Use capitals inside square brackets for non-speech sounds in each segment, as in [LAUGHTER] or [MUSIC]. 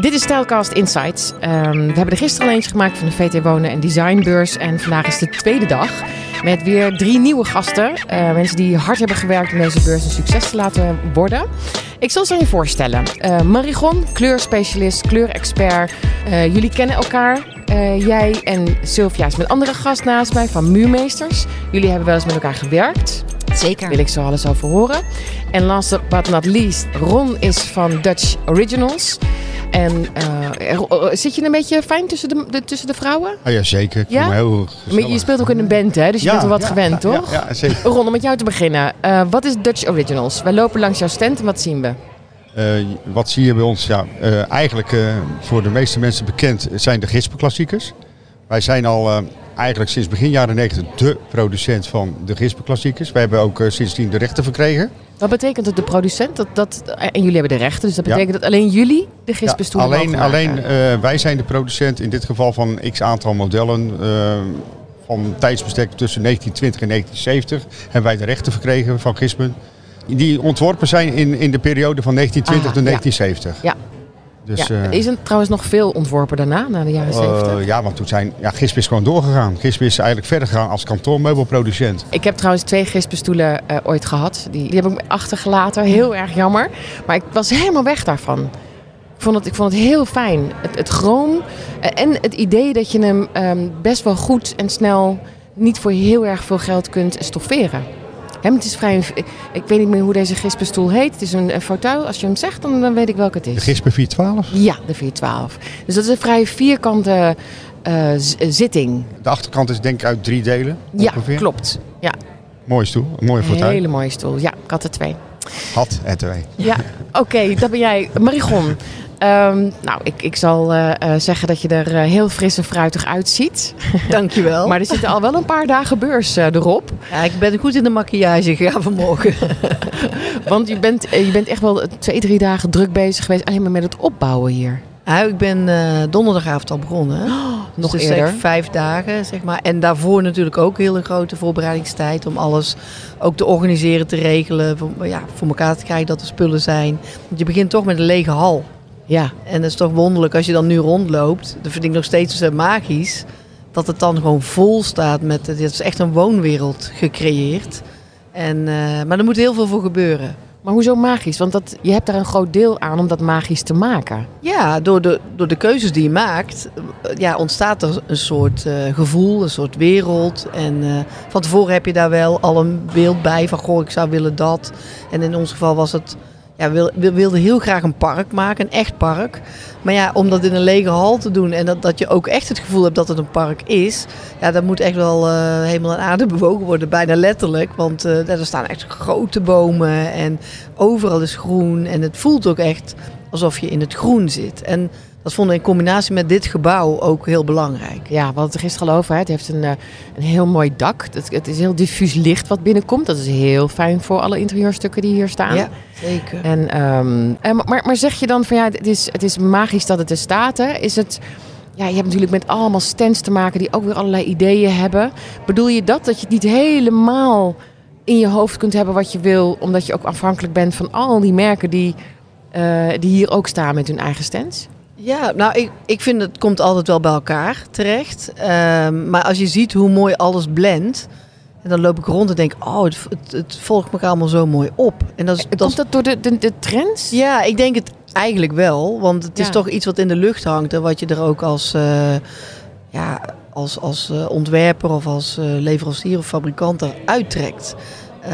Dit is Stylecast Insights. Ehm, we hebben er gisteren al eentje gemaakt van de VT Wonen en Designbeurs. En vandaag is de tweede dag met weer drie nieuwe gasten. Uh, mensen die hard hebben gewerkt om deze beurs een succes te laten worden. Ik zal ze aan je voorstellen. Uh, Marigon, kleurspecialist, kleurexpert. Uh, jullie kennen elkaar. jij en Sylvia is met andere gast naast mij van Muurmeesters. Jullie hebben wel eens met elkaar gewerkt. Zeker. Wil ik zo alles over horen. En last but not least, Ron is van Dutch Originals. En uh, zit je een beetje fijn tussen de, de tussen de vrouwen? Oh ja, zeker. Ik ja? heel maar je speelt ook in een band, hè? Dus je ja, bent er wat ja, gewend, toch? Ja, zeker. Ron, om met jou te beginnen. Uh, wat is Dutch Originals? Wij lopen langs jouw stand en wat zien we? Uh, wat zie je bij ons? Ja, eigenlijk voor de meeste mensen bekend zijn de Gispenklassiekers. Wij zijn al eigenlijk sinds begin jaren 90 de producent van de Gispenklassiekers. Wij hebben ook sindsdien de rechten verkregen. Wat betekent het, de producent? Dat, dat, en jullie hebben de rechten, dus dat betekent dat alleen jullie de gispenstoelen ja, alleen, alleen uh, wij zijn de producent in dit geval van x aantal modellen. Uh, van tijdsbestek tussen 1920 en 1970 hebben wij de rechten verkregen van gispen. Die ontworpen zijn in, in de periode van 1920 tot 1970. Ja. Dus, ja. Is er trouwens nog veel ontworpen daarna, na de jaren 70? Uh, ja, want toen zijn ja, Gisp is gewoon doorgegaan. Gisp is eigenlijk verder gegaan als kantoormeubelproducent. Ik heb trouwens twee Gispenstoelen uh, ooit gehad. Die, die heb ik achtergelaten. Heel erg jammer. Maar ik was helemaal weg daarvan. Ik vond het, ik vond het heel fijn. Het, het chroom uh, en het idee dat je hem um, best wel goed en snel niet voor heel erg veel geld kunt stofferen. Het is vrij, ik weet niet meer hoe deze gispenstoel heet. Het is een, een fauteuil. Als je hem zegt, dan, dan weet ik welke het is. De gispen 412? Ja, de 412. Dus dat is een vrij vierkante uh, zitting. De achterkant is denk ik uit drie delen Ja, klopt. Ja. Mooie stoel, een mooie fauteuil. Een hele mooie stoel. Ja, ik had er twee. Had er twee. Ja, oké, okay, dat ben jij. Marigon, Um, nou, ik, ik zal uh, uh, zeggen dat je er uh, heel fris en fruitig uitziet. [LAUGHS] Dankjewel. maar er zitten al wel een paar dagen beurs erop. Ja, ik ben goed in de maquillage gegaan vanmorgen. [LAUGHS] Want je bent, je bent echt wel twee, drie dagen druk bezig geweest alleen maar met het opbouwen hier. Ja, ik ben donderdagavond al begonnen. Oh, nog dus eerder? vijf dagen, zeg maar. En daarvoor natuurlijk ook heel een grote voorbereidingstijd om alles ook te organiseren, te regelen. Voor, ja, voor elkaar te krijgen dat er spullen zijn. Want je begint toch met een lege hal. Ja. En het is toch wonderlijk als je dan nu rondloopt. Dat vind ik nog steeds magisch. Dat het dan gewoon vol staat met... Het is echt een woonwereld gecreëerd. En, uh, maar er moet heel veel voor gebeuren. Maar hoezo magisch? Want dat, je hebt daar een groot deel aan om dat magisch te maken. Ja, door de, door de keuzes die je maakt, ja, ontstaat er een soort uh, gevoel, een soort wereld. En uh, van tevoren heb je daar wel al een beeld bij van, goh, ik zou willen dat. En in ons geval was het ja, we wilden heel graag een park maken, een echt park. Maar ja, om dat in een lege hal te doen en dat, dat je ook echt het gevoel hebt dat het een park is, ja, dat moet echt wel uh, helemaal aan aarde [LAUGHS] bewogen worden, bijna letterlijk. Want uh, er staan echt grote bomen en overal is groen en het voelt ook echt alsof je in het groen zit. En dat vonden we in combinatie met dit gebouw ook heel belangrijk. Ja, we hadden het er gisteren al over. Het heeft een, een heel mooi dak. Het, het, is heel diffuus licht wat binnenkomt. Dat is heel fijn voor alle interieurstukken die hier staan. Ja, zeker. En, um, en, maar, maar zeg je dan van ja, het is, het is magisch dat het er staat. Hè? Is het... Ja, je hebt natuurlijk met allemaal stands te maken die ook weer allerlei ideeën hebben. Bedoel je dat? Dat je het niet helemaal in je hoofd kunt hebben wat je wil, omdat je ook afhankelijk bent van al die merken die, uh, die hier ook staan met hun eigen stands? Ja, nou, ik, ik vind het komt altijd wel bij elkaar terecht. Um, maar als je ziet hoe mooi alles blendt. En dan loop ik rond en denk, oh, het, het, het volgt elkaar allemaal zo mooi op. En dat is, Komt dat, dat door de, de, de, trends? Ja, ik denk het eigenlijk wel. Want het is toch iets wat in de lucht hangt. En wat je er ook als, uh, ja, als, als uh, ontwerper of als leverancier of fabrikant eruit trekt. Uh,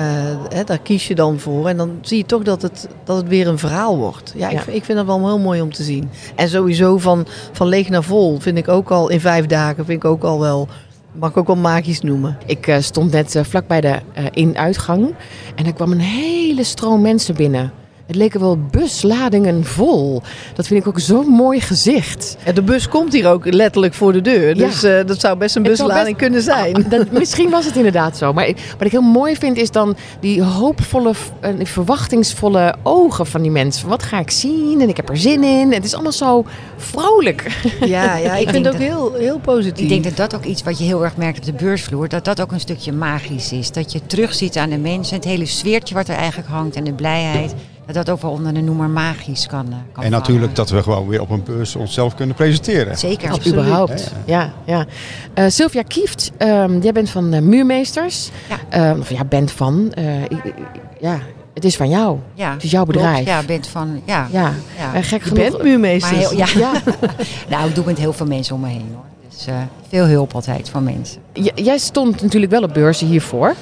hè, daar kies je dan voor. En dan zie je toch dat het, dat het weer een verhaal wordt. Ja, ja. Ik, ik, vind dat wel heel mooi om te zien. En sowieso van, van leeg naar vol vind ik ook al in vijf dagen vind ik ook al wel. Mag ik ook wel magisch noemen. Ik uh, stond net uh, vlak bij de in-uitgang. En er kwam een hele stroom mensen binnen. Het leken wel busladingen vol. Dat vind ik ook zo'n mooi gezicht. En de bus komt hier ook letterlijk voor de deur. Dus ja. uh, dat zou best een buslading best... kunnen zijn. Ah, dat, misschien was het inderdaad zo. Maar wat ik heel mooi vind is dan die hoopvolle, uh, verwachtingsvolle ogen van die mensen. Wat ga ik zien? En ik heb er zin in. Het is allemaal zo vrolijk. Ja, ja [LAUGHS] ik, ik vind het ook dat, heel, heel positief. Ik denk dat dat ook iets wat je heel erg merkt op de beursvloer. Dat dat ook een stukje magisch is. Dat je terugziet aan de mensen. Het hele sfeertje wat er eigenlijk hangt en de blijheid. Dat ook wel onder de noemer magisch kan, eh, kan En natuurlijk dat we gewoon weer op een beurs onszelf kunnen presenteren. Zeker. Absoluut. überhaupt. Ja, ja. Eh, Sylvia Kieft, ehm, jij bent van eh, Muurmeesters. Ja. Ehm, of ja, bent van. eh, ja, het is van jou. Ja, Het is jouw klopt. bedrijf. Ja, bent van, ja. Ja. ja. En gek Je genoeg. bent muurmeester. [LAUGHS] Ja. Ja. nou, ik doe met heel veel mensen om me heen hoor. Dus eh, veel hulp altijd van mensen. J- jij stond natuurlijk wel op beurzen hiervoor.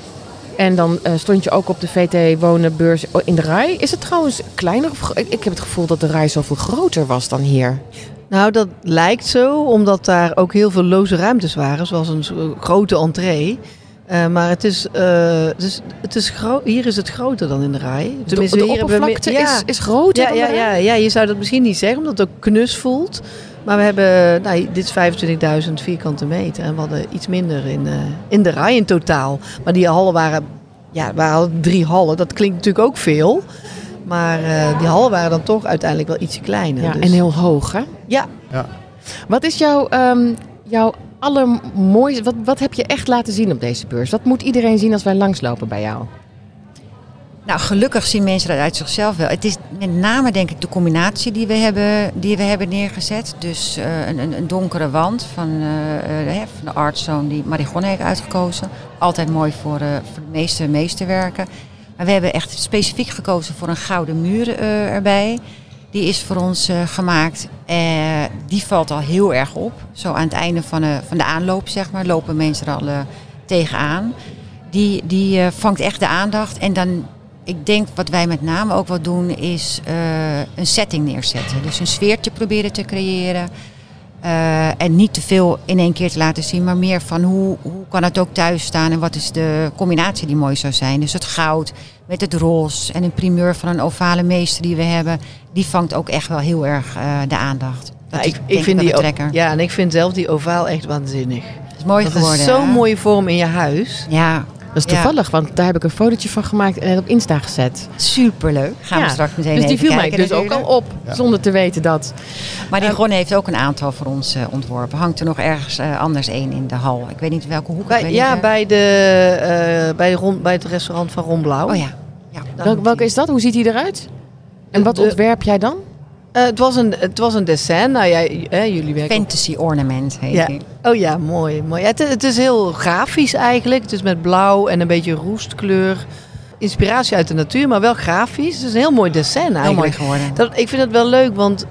En dan eh, stond je ook op de VT Wonen beurs in de rij. Is het trouwens kleiner? Of, ik, ik heb het gevoel dat de rij zoveel groter was dan hier. Nou, dat lijkt zo, omdat daar ook heel veel loze ruimtes waren, zoals een grote entree. Eh, maar het is, eh, het is, het is hier is het groter dan in de rij. de, de hier oppervlakte meer- ja. is, is groter ja, dan ja, ja, ja, je zou dat misschien niet zeggen, omdat het ook knus voelt. Maar we hebben, nou, dit is 25.000 vierkante meter. En we hadden iets minder in, eh, in de rij in totaal. Maar die hallen waren, ja, we hadden drie hallen. Dat klinkt natuurlijk ook veel. Maar eh, die hallen waren dan toch uiteindelijk wel ietsje kleiner. Ja, dus- en heel hoog, hè? ja, Wat is jouw, ehm, jouw allermooiste... Wat, wat heb je echt laten zien op deze beurs? Wat moet iedereen zien als wij langslopen bij jou? Nou, gelukkig zien mensen dat uit zichzelf wel. Het is met name denk ik de combinatie die we hebben, die we hebben neergezet. Dus eh, een, een, donkere wand van, eh, eh, hè, van de die Marigonne heeft uitgekozen. Altijd mooi voor, eh, voor de meeste meesterwerken. Maar we hebben echt specifiek gekozen voor een gouden muur eh, erbij. Die is voor ons eh, gemaakt. Eh, die valt al heel erg op. Zo aan het einde van de, van de aanloop, zeg maar, lopen mensen er al eh, tegenaan. Die, die eh, vangt echt de aandacht. En dan, ik denk wat wij met name ook wel doen, is eh, een setting neerzetten. Dus een sfeertje proberen te creëren. Eh, en niet te veel in één keer te laten zien, maar meer van hoe, hoe kan het ook thuis staan en wat is de combinatie die mooi zou zijn. Dus het goud met het roze en een primeur van een ovale meester die we hebben, die vangt ook echt wel heel erg eh, de aandacht. Dat Nou, ik, ik vind die trekker. ja, en ik vind zelf die ovaal echt waanzinnig. Dat is mooi Dat geworden. is zo'n mooie vorm in je huis. Ja, Dat is Ja. toevallig, want daar heb ik een fotootje van gemaakt en op Insta gezet. superleuk. Gaan Ja, we straks meteen Dus die even viel mij kijken dus ook al op, Ja. zonder te weten dat. Maar die Gonne heeft ook een aantal voor ons eh, ontworpen. Hangt er nog ergens eh, anders één in de hal. Ik weet niet welke hoek. ik Bij, weet ja, niet, eh. bij, de, eh, bij, Ron, bij het restaurant van Ron Blauw. Oh ja. ja. Daar Welke, die. is dat? Hoe ziet hij eruit? En wat ontwerp jij dan? Eh, het, was een, het was een dessin. Nou ja, j- hè, jullie werken Fantasy ornament heet Ja. die. Oh ja, mooi. mooi. Ja, het, het is heel grafisch eigenlijk. Het is met blauw en een beetje roestkleur. Inspiratie uit de natuur, maar wel grafisch. Het is een heel mooi dessin Heel mooi eigenlijk. geworden. Dat, ik vind het wel leuk, want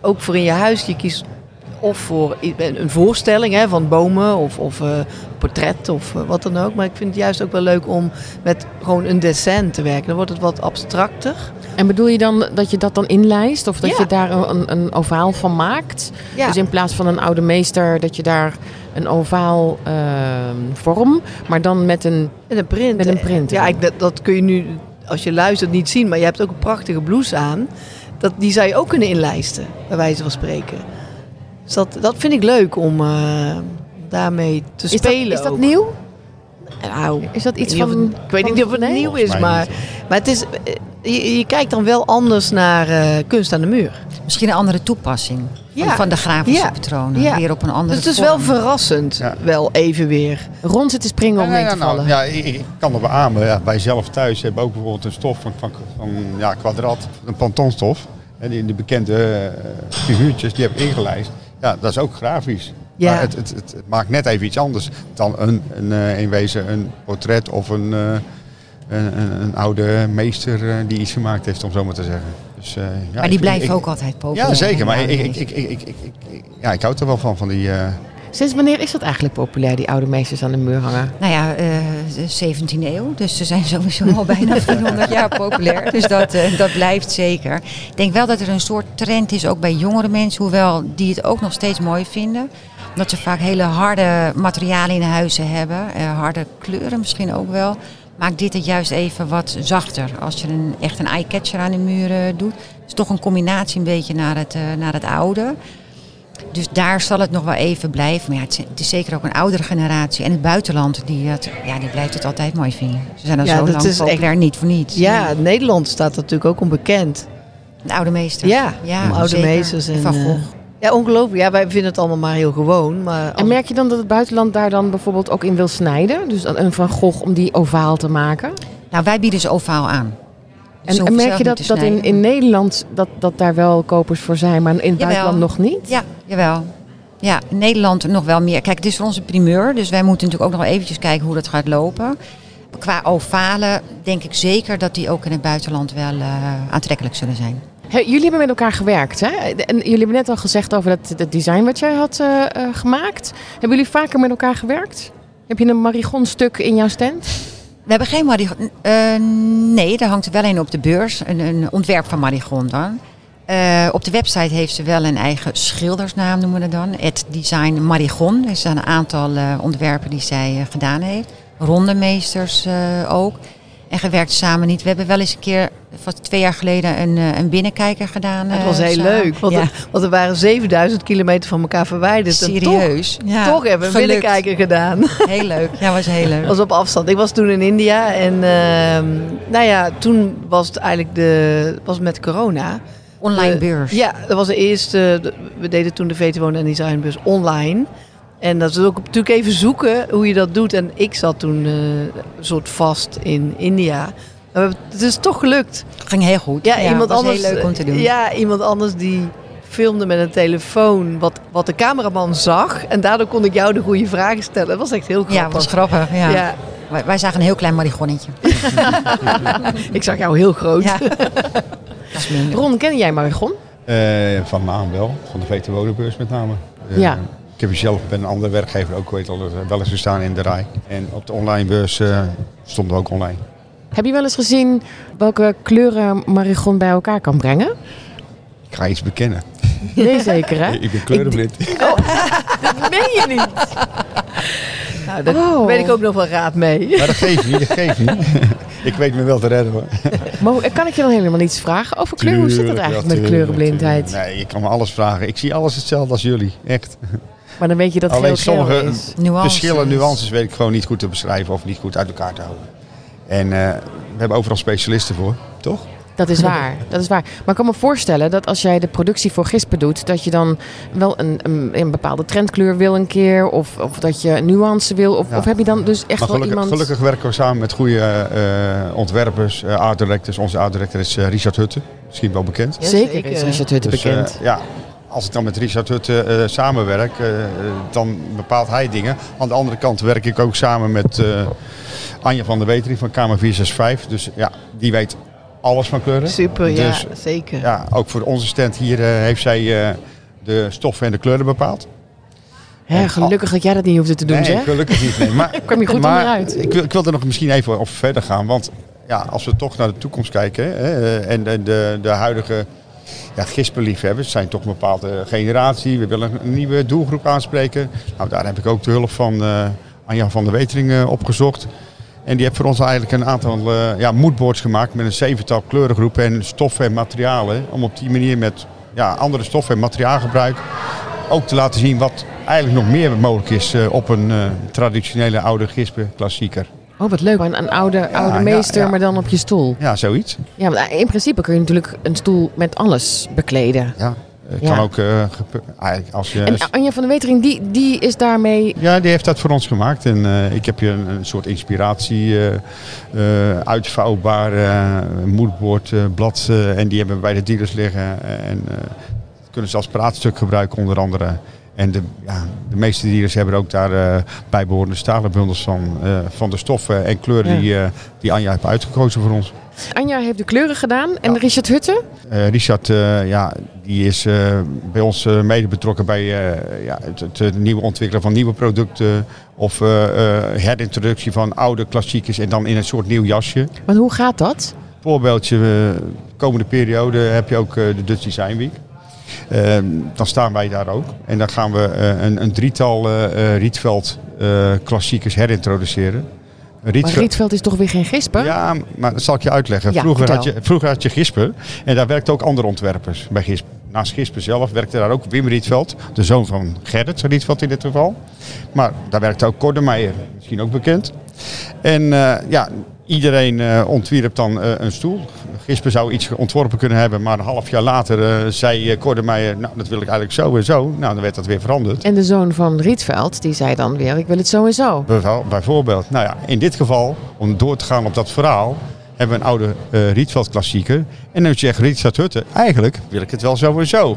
ook voor in je huis, je kiest of voor een voorstelling hè, van bomen of, of eh, portret of eh, wat dan ook. Maar ik vind het juist ook wel leuk om met gewoon een dessin te werken. Dan wordt het wat abstracter. En bedoel je dan dat je dat dan inlijst? Of dat Ja. je daar een, een, ovaal van maakt? Ja. Dus in plaats van een oude meester, dat je daar een ovaal ehm, vorm, maar dan met een... En een print. Met een print Ja, ik, dat, dat kun je nu, als je luistert, niet zien. Maar je hebt ook een prachtige blouse aan. Dat, die zou je ook kunnen inlijsten, bij wijze van spreken. Dus dat, dat vind ik leuk om eh, daarmee te Is dat, spelen. is dat ook. nieuw? Nou, Is dat iets van... ik weet niet of het nee? nieuw is, maar, maar het is, eh, je, je kijkt dan wel anders naar eh, kunst aan de muur. Misschien een andere toepassing van, Ja. van de grafische Ja. patronen. Ja. Weer op een andere Dus het is wel verrassend, Ja. wel even weer. Rond zitten springen om Ja, mee ja, te nou, vallen. ja, ik, ik kan er beamen. Ja, wij zelf thuis hebben ook bijvoorbeeld een stof van, van, van ja, kwadraat, een pantonstof. En die, de bekende figuurtjes, die heb ik ingelijst. Ja, dat is ook grafisch. Ja. Maar het, het, het, het maakt net even iets anders dan een, een, eh, in wezen een portret of een, eh, een, een, een oude meester eh, die iets gemaakt heeft, om zo maar te zeggen. Dus, eh, ja, Maar ik- die blijven ik- ook altijd populair. Ja, zeker. Maar ik, ik, ik, ik, ja, ik houd er wel van, van die... eh, Sinds wanneer is dat eigenlijk populair, die oude meesters aan de muur hangen? Nou ja, eh, de 17e eeuw. Dus ze zijn sowieso al bijna [LAUGHS] 400 jaar populair. Dus dat, eh, dat blijft zeker. Ik denk wel dat er een soort trend is, ook bij jongere mensen. Hoewel die het ook nog steeds mooi vinden. Omdat ze vaak hele harde materialen in huizen hebben. eh, harde kleuren misschien ook wel. Maakt dit het juist even wat zachter. Als je een, echt een eye-catcher aan de muren doet. Het is toch een combinatie een beetje naar het, eh, naar het oude. Dus daar zal het nog wel even blijven. Maar ja, het is, zeker ook een oudere generatie. En het buitenland, die, het, ja, die blijft het altijd mooi vinden. Ze zijn al Ja, zo dat lang is echt- populair, niet voor niets. Ja, Nederland staat natuurlijk ook onbekend. De oude meesters. Ja, ja oude zeker. meesters en, Van eh, Gogh. Ja, ongelooflijk. Ja, wij vinden het allemaal maar heel gewoon. Maar als- En merk je dan dat het buitenland daar dan bijvoorbeeld ook in wil snijden? Dus een Van Gogh om die ovaal te maken? Nou, wij bieden ze ovaal aan. En, merk je dat, dat in, in Nederland dat, dat daar wel kopers voor zijn, maar in het Jawel. buitenland nog niet? Ja, jawel. Ja, in Nederland nog wel meer. Kijk, het is voor onze primeur, dus wij moeten natuurlijk ook nog wel eventjes kijken hoe dat gaat lopen. Qua ovalen denk ik zeker dat die ook in het buitenland wel eh, aantrekkelijk zullen zijn. Hey, jullie hebben met elkaar gewerkt, hè? En jullie hebben net al gezegd over dat, dat design wat jij had eh, eh, gemaakt. Hebben jullie vaker met elkaar gewerkt? Heb je een marigon-stuk in jouw stand? We hebben geen marigon. eh, nee, daar hangt er wel een op de beurs. Een, een ontwerp van marigon dan. Eh, op de website heeft ze wel een eigen schildersnaam, noemen we dat dan. Het Design Marigon. Er zijn een aantal eh, ontwerpen die zij gedaan heeft. Rondemeesters ook. En gewerkt samen niet. We hebben wel eens een keer, twee jaar geleden, een, eh, een binnenkijker gedaan. Het eh, was heel samen. leuk, want, ja, er, want er waren 7000 kilometer van elkaar verwijderd. En toch, serieus. Ja, toch hebben we een binnenkijker gedaan. [LAUGHS] Heel leuk. Ja, was heel leuk. [LAUGHS] was op afstand. Ik was toen in India en ehm, nou ja, toen was het eigenlijk de, was met corona. Online beurs. Ja, dat was de eerste. We deden toen de VT Wonen en Designbus online. En dat is ook natuurlijk even zoeken hoe je dat doet. En ik zat toen eh, een soort vast in India. Het is toch gelukt. Ging heel goed. Ja, iemand was anders. heel leuk om te doen. Ja, iemand anders die filmde met een telefoon wat, wat de cameraman zag. En daardoor kon ik jou de goede vragen stellen. Dat was echt heel Ja, grappig. was grappig. Ja. Ja, Wij, wij zagen een heel klein marigonnetje. [LAUGHS] ik zag jou heel groot. Ja. [LAUGHS] Dat is minder. Ron, ken jij marigon? Eh, van naam wel, van de VT Wonenbeurs met name. Eh, Ja. Ik heb zelf bij een andere werkgever ook weet al, wel eens gestaan in de rij. En op de online beurs eh, stonden we ook online. Heb je wel eens gezien welke kleuren marigon bij elkaar kan brengen? Ik ga iets bekennen. Nee, zeker hè? [LAUGHS] Ik ben kleurenblind. Dat meen je niet. Nou, daar Oh. weet ik ook nog wel raad mee. Maar dat geeft niet, dat geeft niet. [LAUGHS] ik weet me wel te redden hoor. Mo, kan ik je dan helemaal iets vragen over kleur? Hoe zit het eigenlijk ja, met kleurenblindheid? tuurlijk. Nee, je kan me alles vragen. Ik zie alles hetzelfde als jullie. Echt. Maar dan weet je dat het Alleen sommige is. Nuances. verschillen, nuances weet ik gewoon niet goed te beschrijven of niet goed uit elkaar te houden. En eh, we hebben overal specialisten voor, toch? Dat is waar, dat is waar. Maar ik kan me voorstellen dat als jij de productie voor gispen doet, dat je dan wel een, een, een bepaalde trendkleur wil een keer, of, of dat je nuance wil, of, Ja. of heb je dan dus echt Maar wel iemand... gelukkig werken we samen met goede eh, ontwerpers, eh art directors. Onze art director is Richard Hutte, misschien wel bekend. Ja, Zeker is Richard Hutte Dus, bekend. ja, als ik dan met Richard Hutte eh, samenwerk, eh, eh, dan bepaalt hij dingen. Aan de andere kant werk ik ook samen met eh, Anja van der Wetering van Kamer 465. Dus ja, die weet alles van kleuren. Super, ja, Dus, zeker. Ja, ook voor onze stand hier eh, heeft zij eh, de stoffen en de kleuren bepaald. Hè, gelukkig dat jij dat niet hoefde te doen, nee, zeg. gelukkig niet. Nee. [LAUGHS] Maar, Kwam je goed maar onderuit. Ik wil, ik wil er nog misschien even op verder gaan. Want ja, als we toch naar de toekomst kijken hè, eh, en de, de, de huidige ja, gispenliefhebbers zijn toch een bepaalde generatie. We willen een nieuwe doelgroep aanspreken. Nou, daar heb ik ook de hulp van eh Anja van der Wetering eh, opgezocht. En die heeft voor ons eigenlijk een aantal eh, ja, moodboards gemaakt met een zevental kleurengroepen en stoffen en materialen. Om op die manier met ja, andere stoffen en materiaalgebruik ook te laten zien wat eigenlijk nog meer mogelijk is op een traditionele oude gispen klassieker. Oh, wat leuk. Een, een oude, oude meester, ja. maar dan op je stoel. Ja, zoiets. Ja, want in principe kun je natuurlijk een stoel met alles bekleden. Ja. Eh, Ja. Kan ook eh, eigenlijk als je. En Anja van der Wetering, die, die is daarmee... Ja, die heeft dat voor ons gemaakt. En eh, ik heb je een, een soort inspiratie, eh, eh, uitvouwbaar eh, moodboard, eh, blad. eh, en die hebben we bij de dealers liggen. En eh, dat kunnen ze als praatstuk gebruiken onder andere. En de, ja, de meeste dealers hebben ook daar eh bijbehorende stalen bundels van. eh, van de stoffen en kleuren Ja. die, eh, die Anja heeft uitgekozen voor ons. Anja heeft de kleuren gedaan. En Ja. Richard Hutte? Richard, ja, die is bij ons mede betrokken bij ja, het, het, het nieuwe ontwikkelen van nieuwe producten. Of herintroductie van oude klassiekers en dan in een soort nieuw jasje. Want hoe gaat dat? Voorbeeldje, komende periode heb je ook de Dutch Design Week. Eh, dan staan wij daar ook. En dan gaan we eh, een, een drietal eh eh, Rietveld klassiekers herintroduceren. Maar Rietveld- Rietveld is toch weer geen gispen? ja, maar dat zal ik je uitleggen. Ja, vroeger, had je, vroeger had je Gispen en daar werkten ook andere ontwerpers bij Gispen. Naast Gispen zelf werkte daar ook Wim Rietveld, de zoon van Gerrit Rietveld in dit geval. Maar daar werkte ook Kordemeijer, misschien ook bekend. En ja, iedereen eh, ontwierp dan eh, een stoel. Gispen zou iets ontworpen kunnen hebben, maar een half jaar later eh, zei Kordemeijer, nou dat wil ik eigenlijk zo en zo. Nou, dan werd dat weer veranderd. En de zoon van Rietveld, die zei dan weer, ik wil het zo en zo. Bijvo- Bijvoorbeeld, nou ja, in dit geval, om door te gaan op dat verhaal, hebben we een oude eh Rietveld klassieker. En dan zegt Rietveld Hutte, eigenlijk wil ik het wel zo en zo.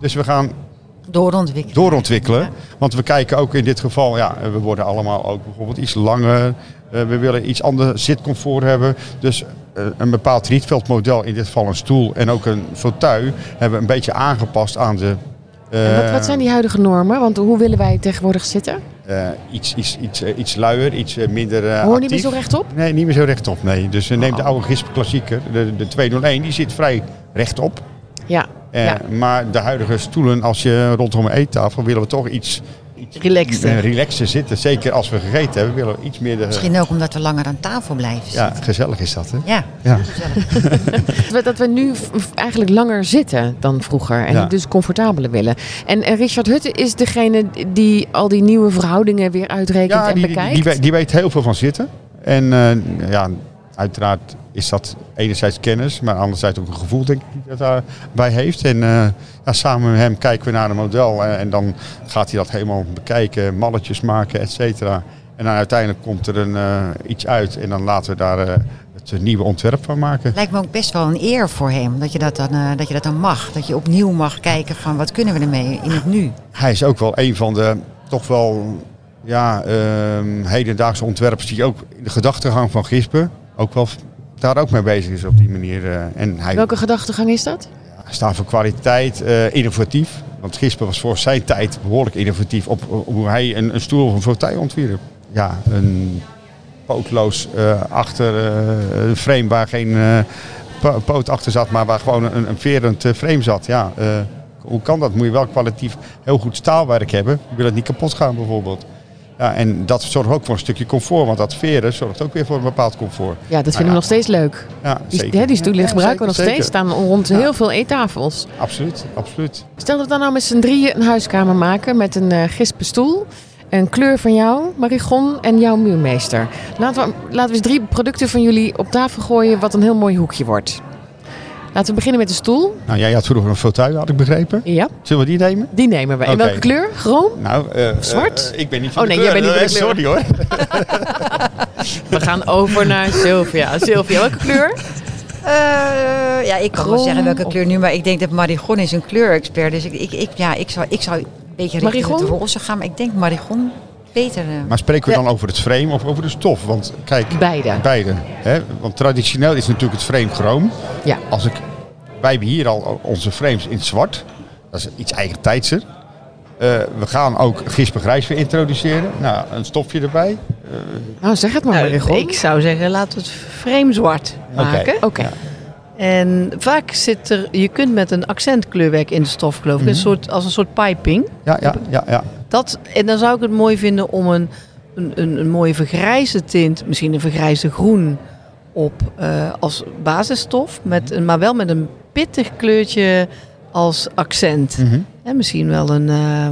Dus we gaan Doorontwikkelen. doorontwikkelen. Want we kijken ook in dit geval, ja, we worden allemaal ook bijvoorbeeld iets langer. Eh, we willen iets ander zitcomfort hebben. Dus eh, een bepaald rietveldmodel, in dit geval een stoel en ook een fauteuil, hebben we een beetje aangepast aan de... En wat, eh, wat zijn die huidige normen? Want hoe willen wij tegenwoordig zitten? iets, iets, iets, iets luier, iets minder eh, Hoor niet meer zo rechtop? Nee, niet meer zo rechtop, nee. Dus neem de oude Gisp klassieker, de, de 201, die zit vrij rechtop. Ja. Ja. Maar de huidige stoelen, als je rondom een eettafel, willen we toch iets, iets Relaxter. relaxer zitten. Zeker als we gegeten hebben, willen we iets meer de... Misschien ook omdat we langer aan tafel blijven Ja, gezellig is dat, hè? Ja, Ja. gezellig. [LAUGHS] Dat we, nu eigenlijk langer zitten dan vroeger. En Ja. dus comfortabeler willen. En, Richard Hutte is degene die al die nieuwe verhoudingen weer uitrekent Ja, en die, die, bekijkt. die, weet, die weet heel veel van zitten. En eh, ja, uiteraard is dat enerzijds kennis, maar anderzijds ook een gevoel denk ik dat daarbij heeft. En eh, ja, samen met hem kijken we naar een model eh, en dan gaat hij dat helemaal bekijken, malletjes maken, et cetera. En dan uiteindelijk komt er een, eh, iets uit en dan laten we daar eh, het nieuwe ontwerp van maken. Lijkt me ook best wel een eer voor hem dat je dat, dan, eh, dat je dat dan mag. Dat je opnieuw mag kijken van wat kunnen we ermee in het nu. Hij is ook wel een van de toch wel ja, ehm, hedendaagse ontwerpers die ook in de gedachtegang van Gispen ook wel daar ook mee bezig is op die manier. eh. en hij Welke gedachtegang is dat? staat voor kwaliteit, eh, innovatief. Want Gispen was voor zijn tijd behoorlijk innovatief op, op hoe hij een, een stoel of een fauteuil ontwierp. Ja, een pootloos eh, achter een frame waar geen po- poot achter zat, maar waar gewoon een, een verend frame zat. Ja, hoe kan dat? Moet je wel kwalitatief heel goed staalwerk hebben. Je wil het niet kapot gaan bijvoorbeeld. Ja, en dat zorgt ook voor een stukje comfort, want dat veren zorgt ook weer voor een bepaald comfort. Ja, dat vinden Ah, we ja. nog steeds leuk. Ja, Die, zeker. hè, die stoelen Ja, gebruiken we nog zeker, steeds. Staan rond Ja. heel veel eettafels. Absoluut, absoluut. Stel dat we dan nou met z'n drieën een huiskamer maken met een eh gispen stoel. Een kleur van jou, Marigon en jouw muurmeester. Laten we, laten we eens drie producten van jullie op tafel gooien wat een heel mooi hoekje wordt. Laten we beginnen met de stoel. Nou, jij had vroeger een fauteuil, had ik begrepen. Ja, Zullen we die nemen? die nemen we. In Oké. welke kleur? Groen? Nou, eh, Zwart? eh, ik ben niet van Oh, de nee, jij kleur, bent niet eh, van de kleur. Sorry hoor. [LAUGHS] We gaan over naar Sylvia. Sylvia, welke kleur? Eh, ja, ik kan wel Groen zeggen welke kleur nu, maar ik denk dat Marigon is een kleurexpert. Dus ik, ik, ik, ja, ik, zou, ik zou een beetje richting het roze gaan, maar ik denk Marigon beter. eh. Maar spreken we dan over het frame of over de stof? Want kijk, Beide. beide. Hè? Want traditioneel is natuurlijk het frame chroom. Ja. Als ik, wij hebben hier al onze frames in zwart. Dat is iets eigen tijdser. Eh, we gaan ook gispengrijs weer introduceren. Nou, een stofje erbij. Nou, zeg het maar, Nou, ik zou zeggen, laten we het frame zwart maken. Oké. En vaak zit er, je kunt met een accentkleurwerk in de stof geloof ik, een soort, als een soort piping. Ja, ja, ja, ja. Dat, en dan zou ik het mooi vinden om een, een, een, een mooie vergrijzde tint, misschien een vergrijzde groen, op eh, als basisstof. Met een, maar wel met een pittig kleurtje als accent. Mhm. En misschien wel een eh,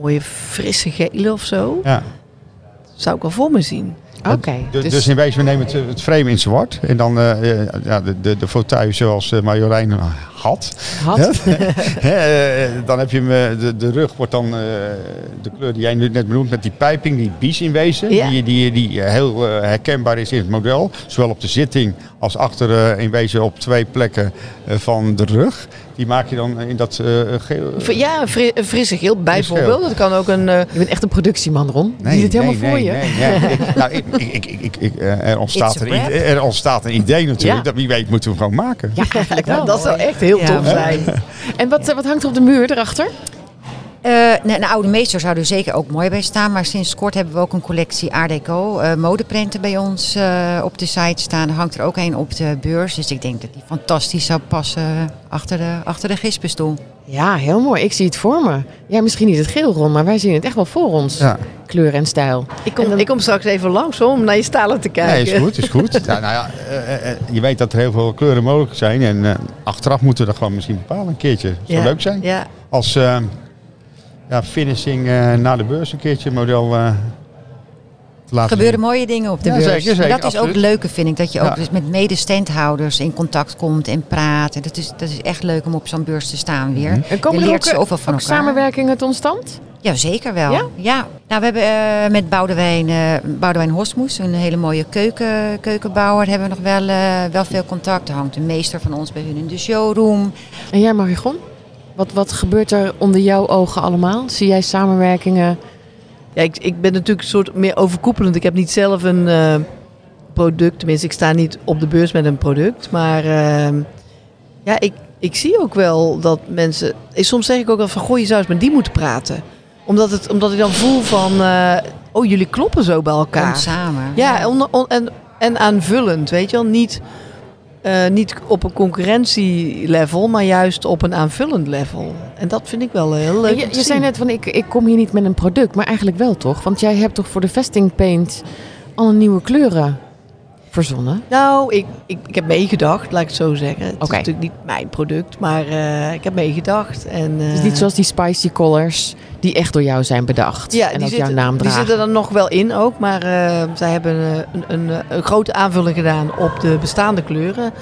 mooie frisse gele of zo. ja. Zou ik wel voor me zien. Oké. Dus, Dus, dus in wezen, we nemen het, het frame in zwart. En dan eh, eh, ja, de, de, de fauteuil zoals eh, Marjolein had. had. [LAUGHS] Dan heb je hem, de, de rug wordt dan de kleur die jij nu net benoemt met die pijping, die bies in wezen. Ja. Die, die, die heel herkenbaar is in het model. Zowel op de zitting als achter in wezen op twee plekken van de rug. Die maak je dan in dat eh, geel. V- Ja, een fri- frisse geel bijvoorbeeld. geel. Dat kan ook een... eh, Je bent echt een productieman, Ron. Die zit helemaal nee, voor nee, je. Nee, nee. Ik, nou, ik, ik, ik, ik, ik, eh, er, ontstaat een idee, er ontstaat een idee natuurlijk. Ja. Dat, wie weet moeten we hem gewoon maken. Ja, eigenlijk wel. dat zou echt heel Ja. tof zijn. En wat, eh, wat hangt er op de muur erachter? Eh, nee, een oude meester zou er zeker ook mooi bij staan. Maar sinds kort hebben we ook een collectie Art Deco eh, modeprenten bij ons eh, op de site staan. Er hangt er ook een op de beurs. Dus ik denk dat die fantastisch zou passen achter de, achter de gispenstoel. Ja, heel mooi. Ik zie het voor me. Ja, misschien niet het geel, Ron, maar wij zien het echt wel voor ons. Ja. Kleur en stijl. Ik kom, En dan- ik kom straks even langs hoor, om naar je stalen te kijken. Nee, is goed, is goed. [LAUGHS] ja, nou ja, je weet dat er heel veel kleuren mogelijk zijn. En eh, achteraf moeten we dat gewoon misschien bepalen een keertje. Het zou Ja. leuk zijn. Ja. Als eh, ja, finishing eh na de beurs een keertje model eh te Er laten gebeuren zien. mooie dingen op de Ja, beurs. zeker, dat is ook absoluut. het leuke, vind ik. Dat je ook Ja. dus met medestandhouders in contact komt en praat. En dat is, dat is echt leuk om op zo'n beurs te staan weer. Mhm. En komen je er leert ook, eh, zoveel van ook elkaar. samenwerkingen tot stand? Ja, zeker wel. Ja? Ja? Nou, we hebben met Boudewijn, eh Boudewijn Hosmoes, een hele mooie keuken, keukenbouwer, hebben we nog wel, eh, wel veel contact. Er hangt een meester van ons bij hun in de showroom. En jij Marigon? Wat, wat gebeurt er onder jouw ogen allemaal? Zie jij samenwerkingen? Ja, ik, ik ben natuurlijk een soort meer overkoepelend. Ik heb niet zelf een eh, product. Tenminste, ik sta niet op de beurs met een product. Maar ehm, ja, ik, ik zie ook wel dat mensen... Soms zeg ik ook wel van, goh, je zou eens met die moeten praten. Omdat, het, omdat ik dan voel van... eh, oh, jullie kloppen zo bij Komt elkaar. samen. Ja, on- on- en, en aanvullend, weet je wel. Niet, eh, niet op een concurrentielevel, maar juist op een aanvullend level. En dat vind ik wel heel leuk. je zei net van ik, ik kom hier niet met een product, maar eigenlijk wel toch? Want jij hebt toch voor de vesting paint alle nieuwe kleuren verzonnen? Nou, ik, ik, ik heb meegedacht, laat ik het zo zeggen. Het is natuurlijk niet mijn product, maar eh, ik heb meegedacht. En, Het is eh, niet zoals die spicy colors die echt door jou zijn bedacht ja, en die ook zitten, jouw naam die dragen. zitten er nog wel in ook, maar eh, zij hebben een, een, een grote aanvulling gedaan op de bestaande kleuren.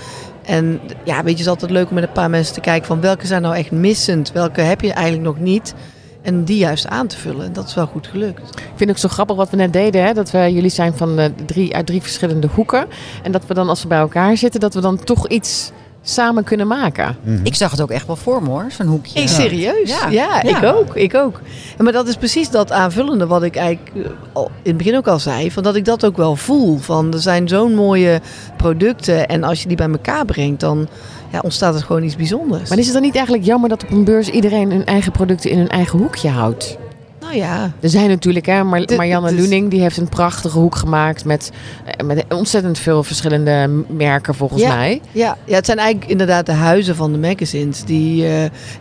En ja, weet je, het is altijd leuk om met een paar mensen te kijken van welke zijn nou echt missend, welke heb je eigenlijk nog niet. En die juist aan te vullen. En dat is wel goed gelukt. Ik vind het ook zo grappig wat we net deden. Hè? Dat we, jullie zijn van eh, drie, uit drie verschillende hoeken. En dat we dan als we bij elkaar zitten, dat we dan toch iets samen kunnen maken. Mhm. Ik zag het ook echt wel voor me hoor, zo'n hoekje. Hey, serieus? Ja. Ja, Ja. ik ook. Ik ook. En maar dat is precies dat aanvullende wat ik eigenlijk eh, al in het begin ook al zei. Van dat ik dat ook wel voel. Van er zijn zo'n mooie producten. En als je die bij elkaar brengt, dan ja, ontstaat er gewoon iets bijzonders. Maar is het dan niet eigenlijk jammer dat op een beurs iedereen hun eigen producten in hun eigen hoekje houdt? Nou ja. Er zijn natuurlijk, hè, Mar Dit- Marianne dit is- Loening, die heeft een prachtige hoek gemaakt met, eh, met ontzettend veel verschillende merken volgens Ja. mij. Ja, ja, het zijn eigenlijk inderdaad de huizen van de magazines die, eh,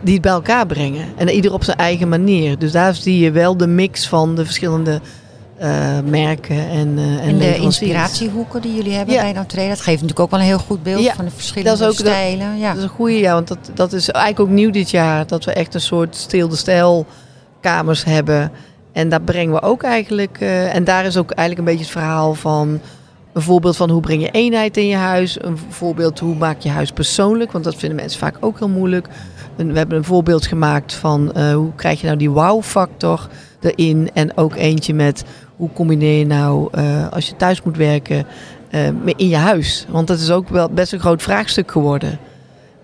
die het bij elkaar brengen. En ieder op zijn eigen manier. Dus daar zie je wel de mix van de verschillende eh, merken en, eh en, En de inspiratiehoeken die jullie hebben Ja. bij Notreda, dat geeft natuurlijk ook wel een heel goed beeld Ja, van de verschillende dat is ook de- stijlen. ja. Dat is een goede, ja, want dat, dat is eigenlijk ook nieuw dit jaar. Dat we echt een soort stilde stijl kamers hebben. En daar brengen we ook eigenlijk... eh, en daar is ook eigenlijk een beetje het verhaal van... Een voorbeeld van hoe breng je eenheid in je huis. Een voorbeeld hoe maak je huis persoonlijk. Want dat vinden mensen vaak ook heel moeilijk. We hebben een voorbeeld gemaakt van eh, hoe krijg je nou die wow-factor erin. En ook eentje met hoe combineer je nou eh, als je thuis moet werken in je huis. Want dat is ook wel best een groot vraagstuk geworden.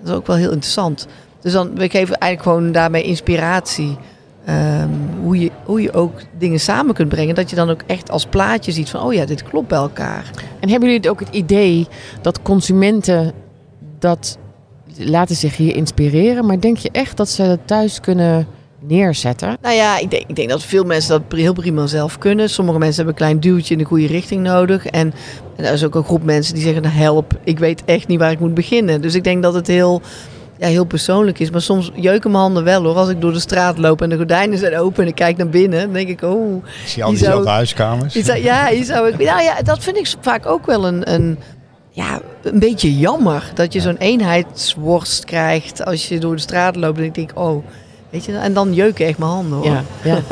Dat is ook wel heel interessant. Dus dan, we geven eigenlijk gewoon daarmee inspiratie. Ehm, hoe, je, hoe je ook dingen samen kunt brengen. Dat je dan ook echt als plaatje ziet van... oh ja, dit klopt bij elkaar. En hebben jullie ook het idee dat consumenten dat laten zich hier inspireren, maar denk je echt dat ze het thuis kunnen neerzetten? Nou ja, ik denk, ik denk dat veel mensen dat heel prima zelf kunnen. Sommige mensen hebben een klein duwtje in de goede richting nodig. En, en er is ook een groep mensen die zeggen... nou, help, ik weet echt niet waar ik moet beginnen. Dus ik denk dat het heel, ja, heel persoonlijk is. Maar soms jeuken mijn handen wel hoor. Als ik door de straat loop en de gordijnen zijn open... en ik kijk naar binnen, dan denk ik... oh, zie al Die diezelfde zou- huiskamers. Je zou- ja, je zou ik, nou ja, dat vind ik vaak ook wel een, een, ja, een beetje jammer. Dat je zo'n eenheidsworst krijgt als je door de straat loopt. En ik denk, oh, weet je, en dan jeuken echt mijn handen hoor. Ja, ja. [LAUGHS]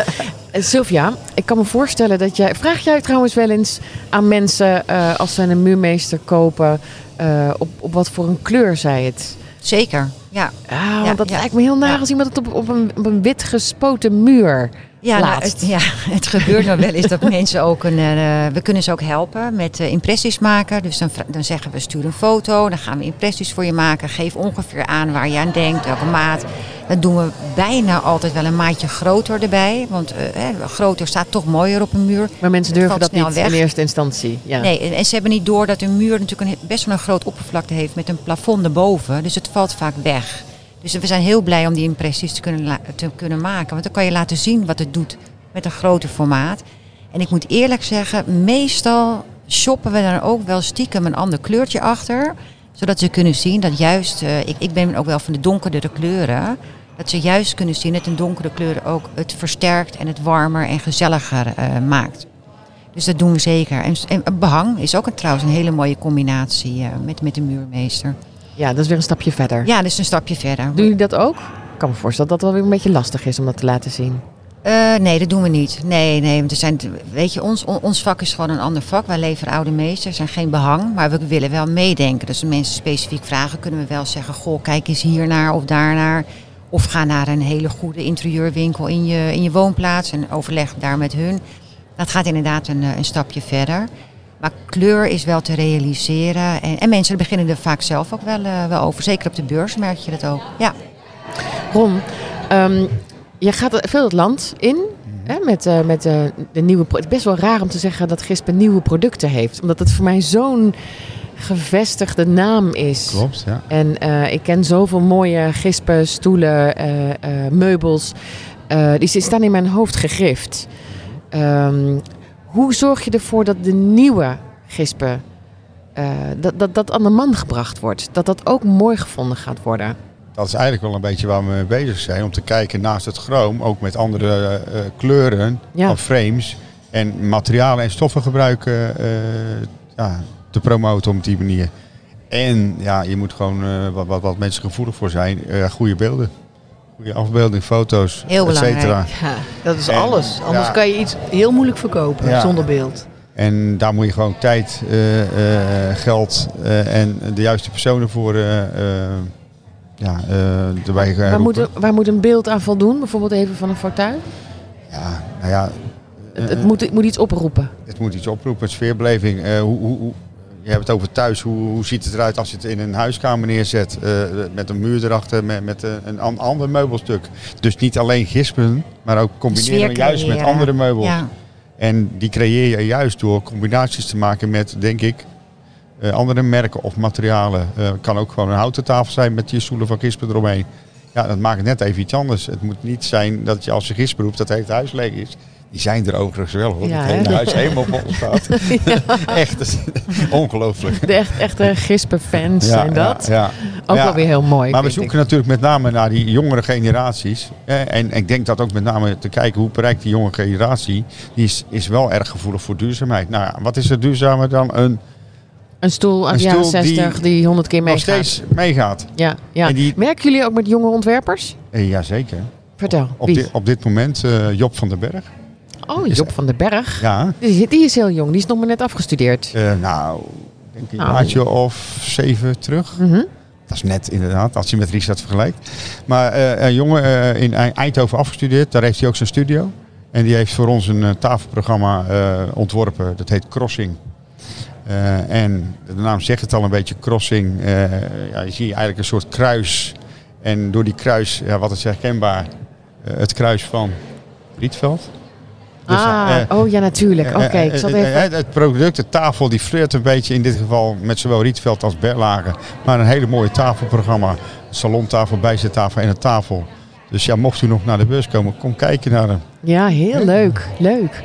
En Sylvia, ik kan me voorstellen dat jij. Vraag jij trouwens wel eens aan mensen eh, als ze een muurmeester kopen. eh, op, op wat voor een kleur zij het? Zeker, ja. Ah, want Ja, dat ja. lijkt me heel naar als iemand het op, op, een, op een wit gespoten muur. Ja, nou, het, ja, [LAUGHS] het gebeurt nog wel eens dat mensen ook een. eh, we kunnen ze ook helpen met eh, impressies maken. Dus dan, dan zeggen we: stuur een foto, dan gaan we impressies voor je maken. Geef ongeveer aan waar je aan denkt, welke maat. Dan doen we bijna altijd wel een maatje groter erbij. Want eh, hè, groter staat toch mooier op een muur. Maar mensen durven dat niet weg. in eerste instantie. Ja. Nee, en, en ze hebben niet door dat een muur natuurlijk een, best wel een groot oppervlakte heeft met een plafond erboven. Dus het valt vaak weg. Dus we zijn heel blij om die impressies te kunnen, te kunnen maken. Want dan kan je laten zien wat het doet met een groter formaat. En ik moet eerlijk zeggen, meestal shoppen we dan ook wel stiekem een ander kleurtje achter. Zodat ze kunnen zien dat juist, eh, ik, ik ben ook wel van de donkerdere kleuren. Dat ze juist kunnen zien dat een donkere kleur ook het versterkt en het warmer en gezelliger eh, maakt. Dus dat doen we zeker. En, behang is ook trouwens een hele mooie combinatie eh, met, met de muurmeester. Ja, dat is weer een stapje verder. Ja, dus een stapje verder. Doen jullie dat ook? Ik kan me voorstellen dat dat wel weer een beetje lastig is om dat te laten zien. Eh, nee, dat doen we niet. Nee, nee. Want er zijn, weet je, ons, on- ons vak is gewoon een ander vak. Wij leveren oude meesters, zijn geen behang, maar we willen wel meedenken. Dus als mensen specifiek vragen, kunnen we wel zeggen: Goh, kijk eens hier naar of daarnaar. Of ga naar een hele goede interieurwinkel in je, in je woonplaats en overleg daar met hun. Dat gaat inderdaad een, eh, een stapje verder. Maar kleur is wel te realiseren. En, en mensen beginnen er vaak zelf ook wel, eh, wel over. Zeker op de beurs merk je dat ook. Ja. Ron, ehm, je gaat veel het land in hè, met, eh, met eh, de nieuwe... Het is best wel raar om te zeggen dat Gispen nieuwe producten heeft. Omdat het voor mij zo'n gevestigde naam is. Klopt, ja. En ik ken zoveel mooie gispen, stoelen, meubels. Die staan in mijn hoofd gegrift. Ehm, hoe zorg je ervoor dat de nieuwe gispen... eh, dat, dat dat aan de man gebracht wordt? Dat dat ook mooi gevonden gaat worden? Dat is eigenlijk wel een beetje waar we mee bezig zijn. Om te kijken naast het chroom, ook met andere eh, eh, kleuren Ja. van frames. En materialen en stoffen gebruiken ja, te promoten op die manier. En ja, je moet gewoon, wat, wat, wat mensen gevoelig voor zijn, goede beelden. Goede afbeelding, foto's, Heel et cetera. belangrijk. Ja, dat is En, alles. Anders ja. kan je iets heel moeilijk verkopen Ja. zonder beeld. En daar moet je gewoon tijd, eh, eh, geld eh, en de juiste personen voor eh, eh, ja, eh, erbij Waar roepen. moet, een- waar moet een beeld aan voldoen? Bijvoorbeeld even van een fauteuil? Ja, nou ja, Het, het, moet, het moet iets oproepen. Het moet iets oproepen, sfeerbeleving. Eh, hoe, hoe, je hebt het over thuis. Hoe, hoe ziet het eruit als je het in een huiskamer neerzet? eh, met een muur erachter, met, met een, een an- ander meubelstuk. Dus niet alleen gispen, maar ook combineren juist met andere meubels. Ja. En die creëer je juist door combinaties te maken met, denk ik, eh, andere merken of materialen. Eh, Het kan ook gewoon een houten tafel zijn met je stoelen van gispen eromheen. Ja, dat maakt het net even iets anders. Het moet niet zijn dat je als je gispen roept dat het hele huis leeg is. Die zijn er overigens wel hoor. Ja, het hele huis helemaal vol staat. [LAUGHS] Echt, ongelooflijk. De echt, echte gispenfans zijn dat. Ja, ja. Ook wel weer heel mooi. Maar we ik. zoeken natuurlijk met name naar die jongere generaties. En ik denk dat ook met name te kijken hoe bereikt die jonge generatie. Die is, is wel erg gevoelig voor duurzaamheid. Nou ja, wat is er duurzamer dan een Een stoel uit de jaren stoel die 60 die 100 keer nog meegaat. steeds meegaat? Ja, ja. Die- Merken jullie ook met jonge ontwerpers? Eh, Jazeker. Vertel. Op, dit, op dit moment eh, Job van den Berg. Oh, Job van den Berg. Ja, Die, die is heel jong. Die is nog maar net afgestudeerd. eh, nou, ik denk een Nou. jaartje of zeven terug. Mhm. Dat is net inderdaad, als je met Richard vergelijkt. Maar eh, een jongen eh, in Ei- Eindhoven afgestudeerd, daar heeft hij ook zijn studio. En die heeft voor ons een tafelprogramma ontworpen, dat heet Crossing. En de naam zegt het al een beetje, Crossing. ja, je ziet eigenlijk een soort kruis. En door die kruis, ja, wat is herkenbaar? Het kruis van Rietveld. Dus, ah, eh, oh ja, natuurlijk. Oké, eh, ik zat eh, even... eh, Het product, de tafel, die flirt een beetje in dit geval met zowel Rietveld als Berlage. Maar een hele mooie tafelprogramma. Een salontafel, bijzettafel en een tafel. Dus ja, mocht u nog naar de beurs komen, kom kijken naar hem. Ja, heel leuk. Leuk.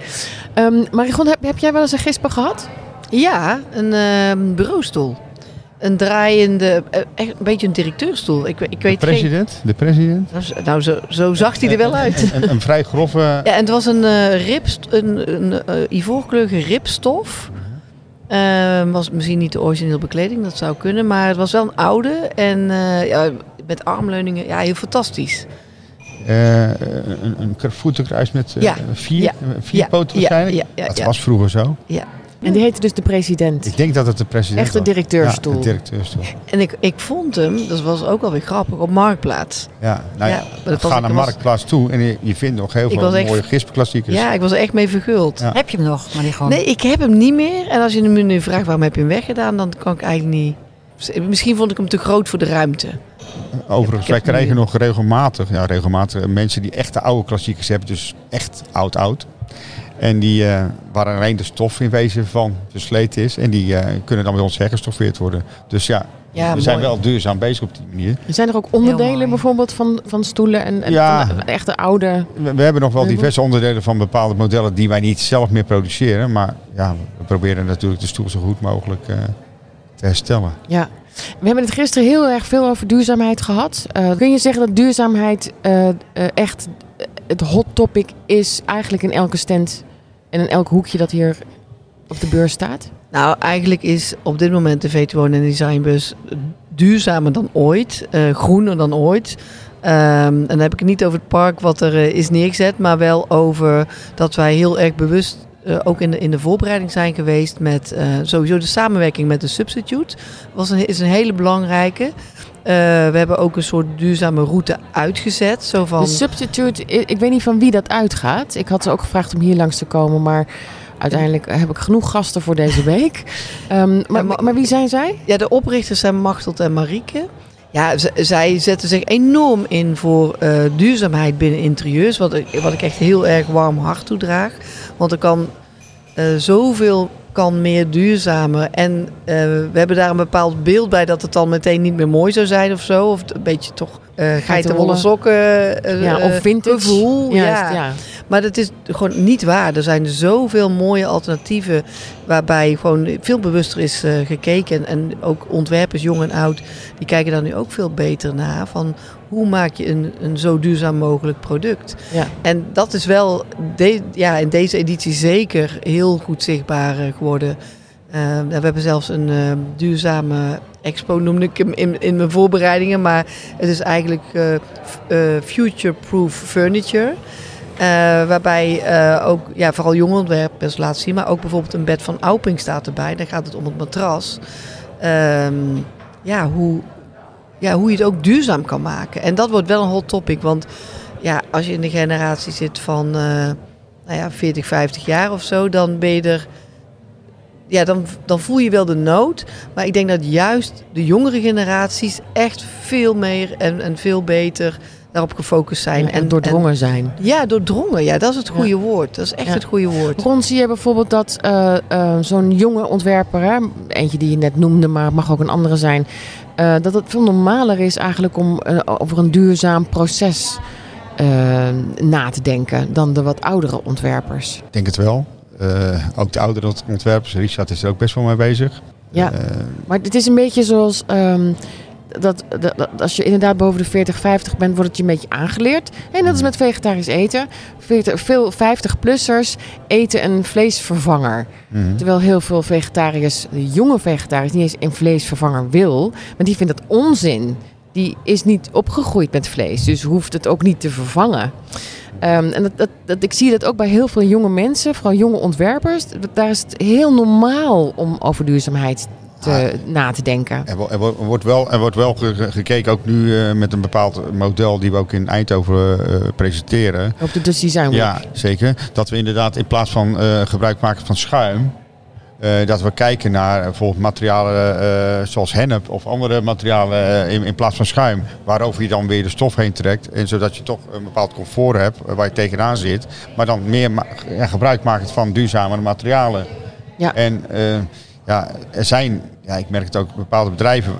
Ehm Marigon, heb, heb jij wel eens een gispen gehad? Ja, een ehm, bureaustoel. Een draaiende, eh, echt een beetje een directeurstoel. Ik, ik De weet geen... president, de president. Nou, zo- Nou, zo, zo zag hij er wel uit. Een, een vrij grove... [LAUGHS] Ja, en het was een uh, ripst, een, een eh, ivoorkleurige ripstof. Ehm, was misschien niet de originele bekleding, dat zou kunnen. Maar het was wel een oude en eh, ja, met armleuningen. Ja, heel fantastisch. eh, een, een voetenkruis met eh, Ja, vier, ja, eh, vier ja, poten ja, waarschijnlijk. ja, ja, dat ja. was vroeger zo. En die heette dus de president. Ik denk dat het de president Echte was. directeurstoel. Ja, de directeurstoel. En ik, ik vond hem, dat was ook wel weer grappig, op Marktplaats. Ja, nou ja, Ja, maar dat was- ga naar was- Marktplaats toe en je, je vindt nog heel veel echt- mooie gispenklassiekers. Ja, ik was er echt mee verguld. Ja. Heb je hem nog, Marigon? Nee, ik heb hem niet meer. En als je me nu vraagt waarom heb je hem weggedaan, dan kan ik eigenlijk niet... Misschien vond ik hem te groot voor de ruimte. Overigens, wij krijgen nog regelmatig, ja, regelmatig mensen die echte oude klassiekers hebben, dus echt oud-oud. En die, eh, waar alleen de stof in wezen van versleten is. En die eh, kunnen dan bij ons hergestoffeerd worden. Dus ja, Ja, we zijn wel duurzaam bezig op die manier. Zijn er ook onderdelen bijvoorbeeld van, van stoelen en, en Ja. van de, echte oude... We, we hebben nog wel diverse onderdelen van bepaalde modellen die wij niet zelf meer produceren. Maar ja, we proberen natuurlijk de stoel zo goed mogelijk eh, te herstellen. Ja. We hebben het gisteren heel erg veel over duurzaamheid gehad. Eh, kun je zeggen dat duurzaamheid eh, eh, echt het hot topic is eigenlijk in elke stand en in elk hoekje dat hier op de beurs staat? Nou, eigenlijk is op dit moment de VT Wonen en Designbus duurzamer dan ooit, eh, groener dan ooit. Ehm, en dan heb ik het niet over het park wat er eh, is neergezet, maar wel over dat wij heel erg bewust eh, ook in de, in de voorbereiding zijn geweest met sowieso de samenwerking met de substitute. Was een, is een hele belangrijke. Eh, we hebben ook een soort duurzame route uitgezet. Zo van, De substitute, ik weet niet van wie dat uitgaat. Ik had ze ook gevraagd om hier langs te komen, maar uiteindelijk heb ik genoeg gasten voor deze week. [LAUGHS] Ehm, maar, maar- maar wie zijn zij? Ja, de oprichters zijn Machteld en Marieke. Ja, zij zetten zich enorm in voor eh, duurzaamheid binnen interieurs. Wat, ik- wat ik echt heel erg warm hart toedraag. Want er kan eh, zoveel kan meer duurzamer. En eh, we hebben daar een bepaald beeld bij dat het dan meteen niet meer mooi zou zijn of zo. Of een beetje toch eh geitenwolle sokken eh, Ja, of vintage. gevoel. Juist, ja. ja. Maar dat is gewoon niet waar. Er zijn zoveel mooie alternatieven waarbij gewoon veel bewuster is gekeken. En ook ontwerpers, jong en oud, die kijken daar nu ook veel beter naar. Van hoe maak je een, een zo duurzaam mogelijk product? Ja. En dat is wel de, ja, in deze editie zeker heel goed zichtbaar eh, geworden. Eh, we hebben zelfs een eh, duurzame expo, noemde ik hem in, in mijn voorbereidingen. Maar het is eigenlijk eh, future-proof furniture. Waarbij ook ja, vooral jonge ontwerpers laten zien. Maar ook bijvoorbeeld een bed van Auping staat erbij. Dan gaat het om het matras. Ehm, ja, hoe, ja, hoe je het ook duurzaam kan maken. En dat wordt wel een hot topic. Want ja, als je in de generatie zit van eh, nou ja, 40, 50 jaar of zo, dan ben je er. Ja, dan, dan voel je wel de nood. Maar ik denk dat juist de jongere generaties echt veel meer en, en veel beter daarop gefocust zijn. en doordrongen zijn. Ja, doordrongen. Ja, dat is het goede woord. Dat is echt Ja. het goede woord. Ron, zie je bijvoorbeeld dat eh, eh, zo'n jonge ontwerper, hè, eentje die je net noemde, maar het mag ook een andere zijn, eh, dat het veel normaler is eigenlijk om eh, over een duurzaam proces na te denken dan de wat oudere ontwerpers. Ik denk het wel. Eh, ook de oudere ontwerpers, Richard is er ook best wel mee bezig. Ja, maar het is een beetje zoals ehm, dat, dat, dat als je inderdaad boven de 40, 50 bent, wordt het je een beetje aangeleerd. En dat is met vegetarisch eten. 40, veel 50-plussers eten een vleesvervanger. mhm. Terwijl heel veel vegetariërs, jonge vegetariërs, niet eens een vleesvervanger wil. Maar die vindt dat onzin. Die is niet opgegroeid met vlees, dus hoeft het ook niet te vervangen. Ehm, en dat, dat, dat, ik zie dat ook bij heel veel jonge mensen, vooral jonge ontwerpers. Daar is het heel normaal om over duurzaamheid te, na te denken. Er, wo- wo- wordt wel, er wordt wel ge- ge- gekeken, ook nu eh, met een bepaald model die we ook in Eindhoven eh, presenteren. Op de Dutch Design Week. Ja, zeker. Dat we inderdaad in plaats van eh, gebruik maken van schuim, dat we kijken naar bijvoorbeeld materialen zoals hennep of andere materialen in, in plaats van schuim. Waarover je dan weer de stof heen trekt. En zodat je toch een bepaald comfort hebt waar je tegenaan zit. Maar dan meer ma- ja, gebruik maakt van duurzamere materialen. Ja. En ja, er zijn, ja, ik merk het ook, bepaalde bedrijven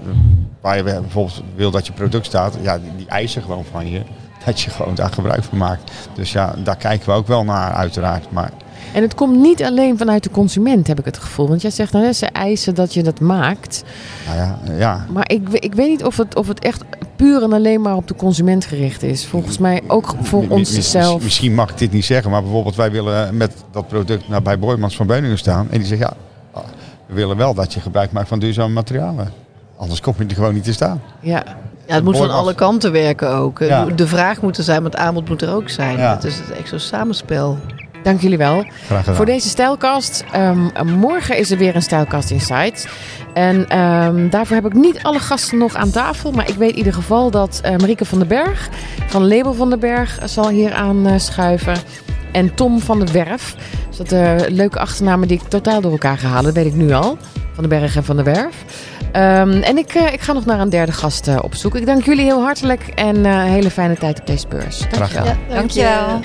waar je bijvoorbeeld wil dat je product staat. Ja, die, die eisen gewoon van je dat je gewoon daar gebruik van maakt. Dus ja, daar kijken we ook wel naar uiteraard. Maar En het komt niet alleen vanuit de consument, heb ik het gevoel. Want jij zegt, nou, ze eisen dat je dat maakt. nou ja, ja, Maar ik, ik weet niet of het, of het echt puur en alleen maar op de consument gericht is. Volgens mij ook voor Mi- mi- ons mis- zelf. Misschien mag ik dit niet zeggen, maar bijvoorbeeld wij willen met dat product naar bij Boymans van Beuningen staan. En die zegt ja, we willen wel dat je gebruik maakt van duurzame materialen. Anders kom je er gewoon niet te staan. Ja. Ja, het moet van alle kanten werken ook. Ja. De vraag moet er zijn, maar het aanbod moet er ook zijn. Ja. Het is echt zo'n samenspel. Dank jullie wel. Voor deze stijlkast. Ehm, morgen is er weer een stijlkast Insights. En ehm, daarvoor heb ik niet alle gasten nog aan tafel. Maar ik weet in ieder geval dat eh, Marieke van den Berg van Label van den Berg zal hier aan eh, schuiven. En Tom van der Werf. Dus dat eh, leuke achternamen die ik totaal door elkaar ga halen. Dat weet ik nu al. Van den Berg en van der Werf. Ehm, en ik, eh, ik ga nog naar een derde gast eh, op zoek. Ik dank jullie heel hartelijk. En eh, een hele fijne tijd op deze beurs. Dankjewel. gedaan. Dankjewel.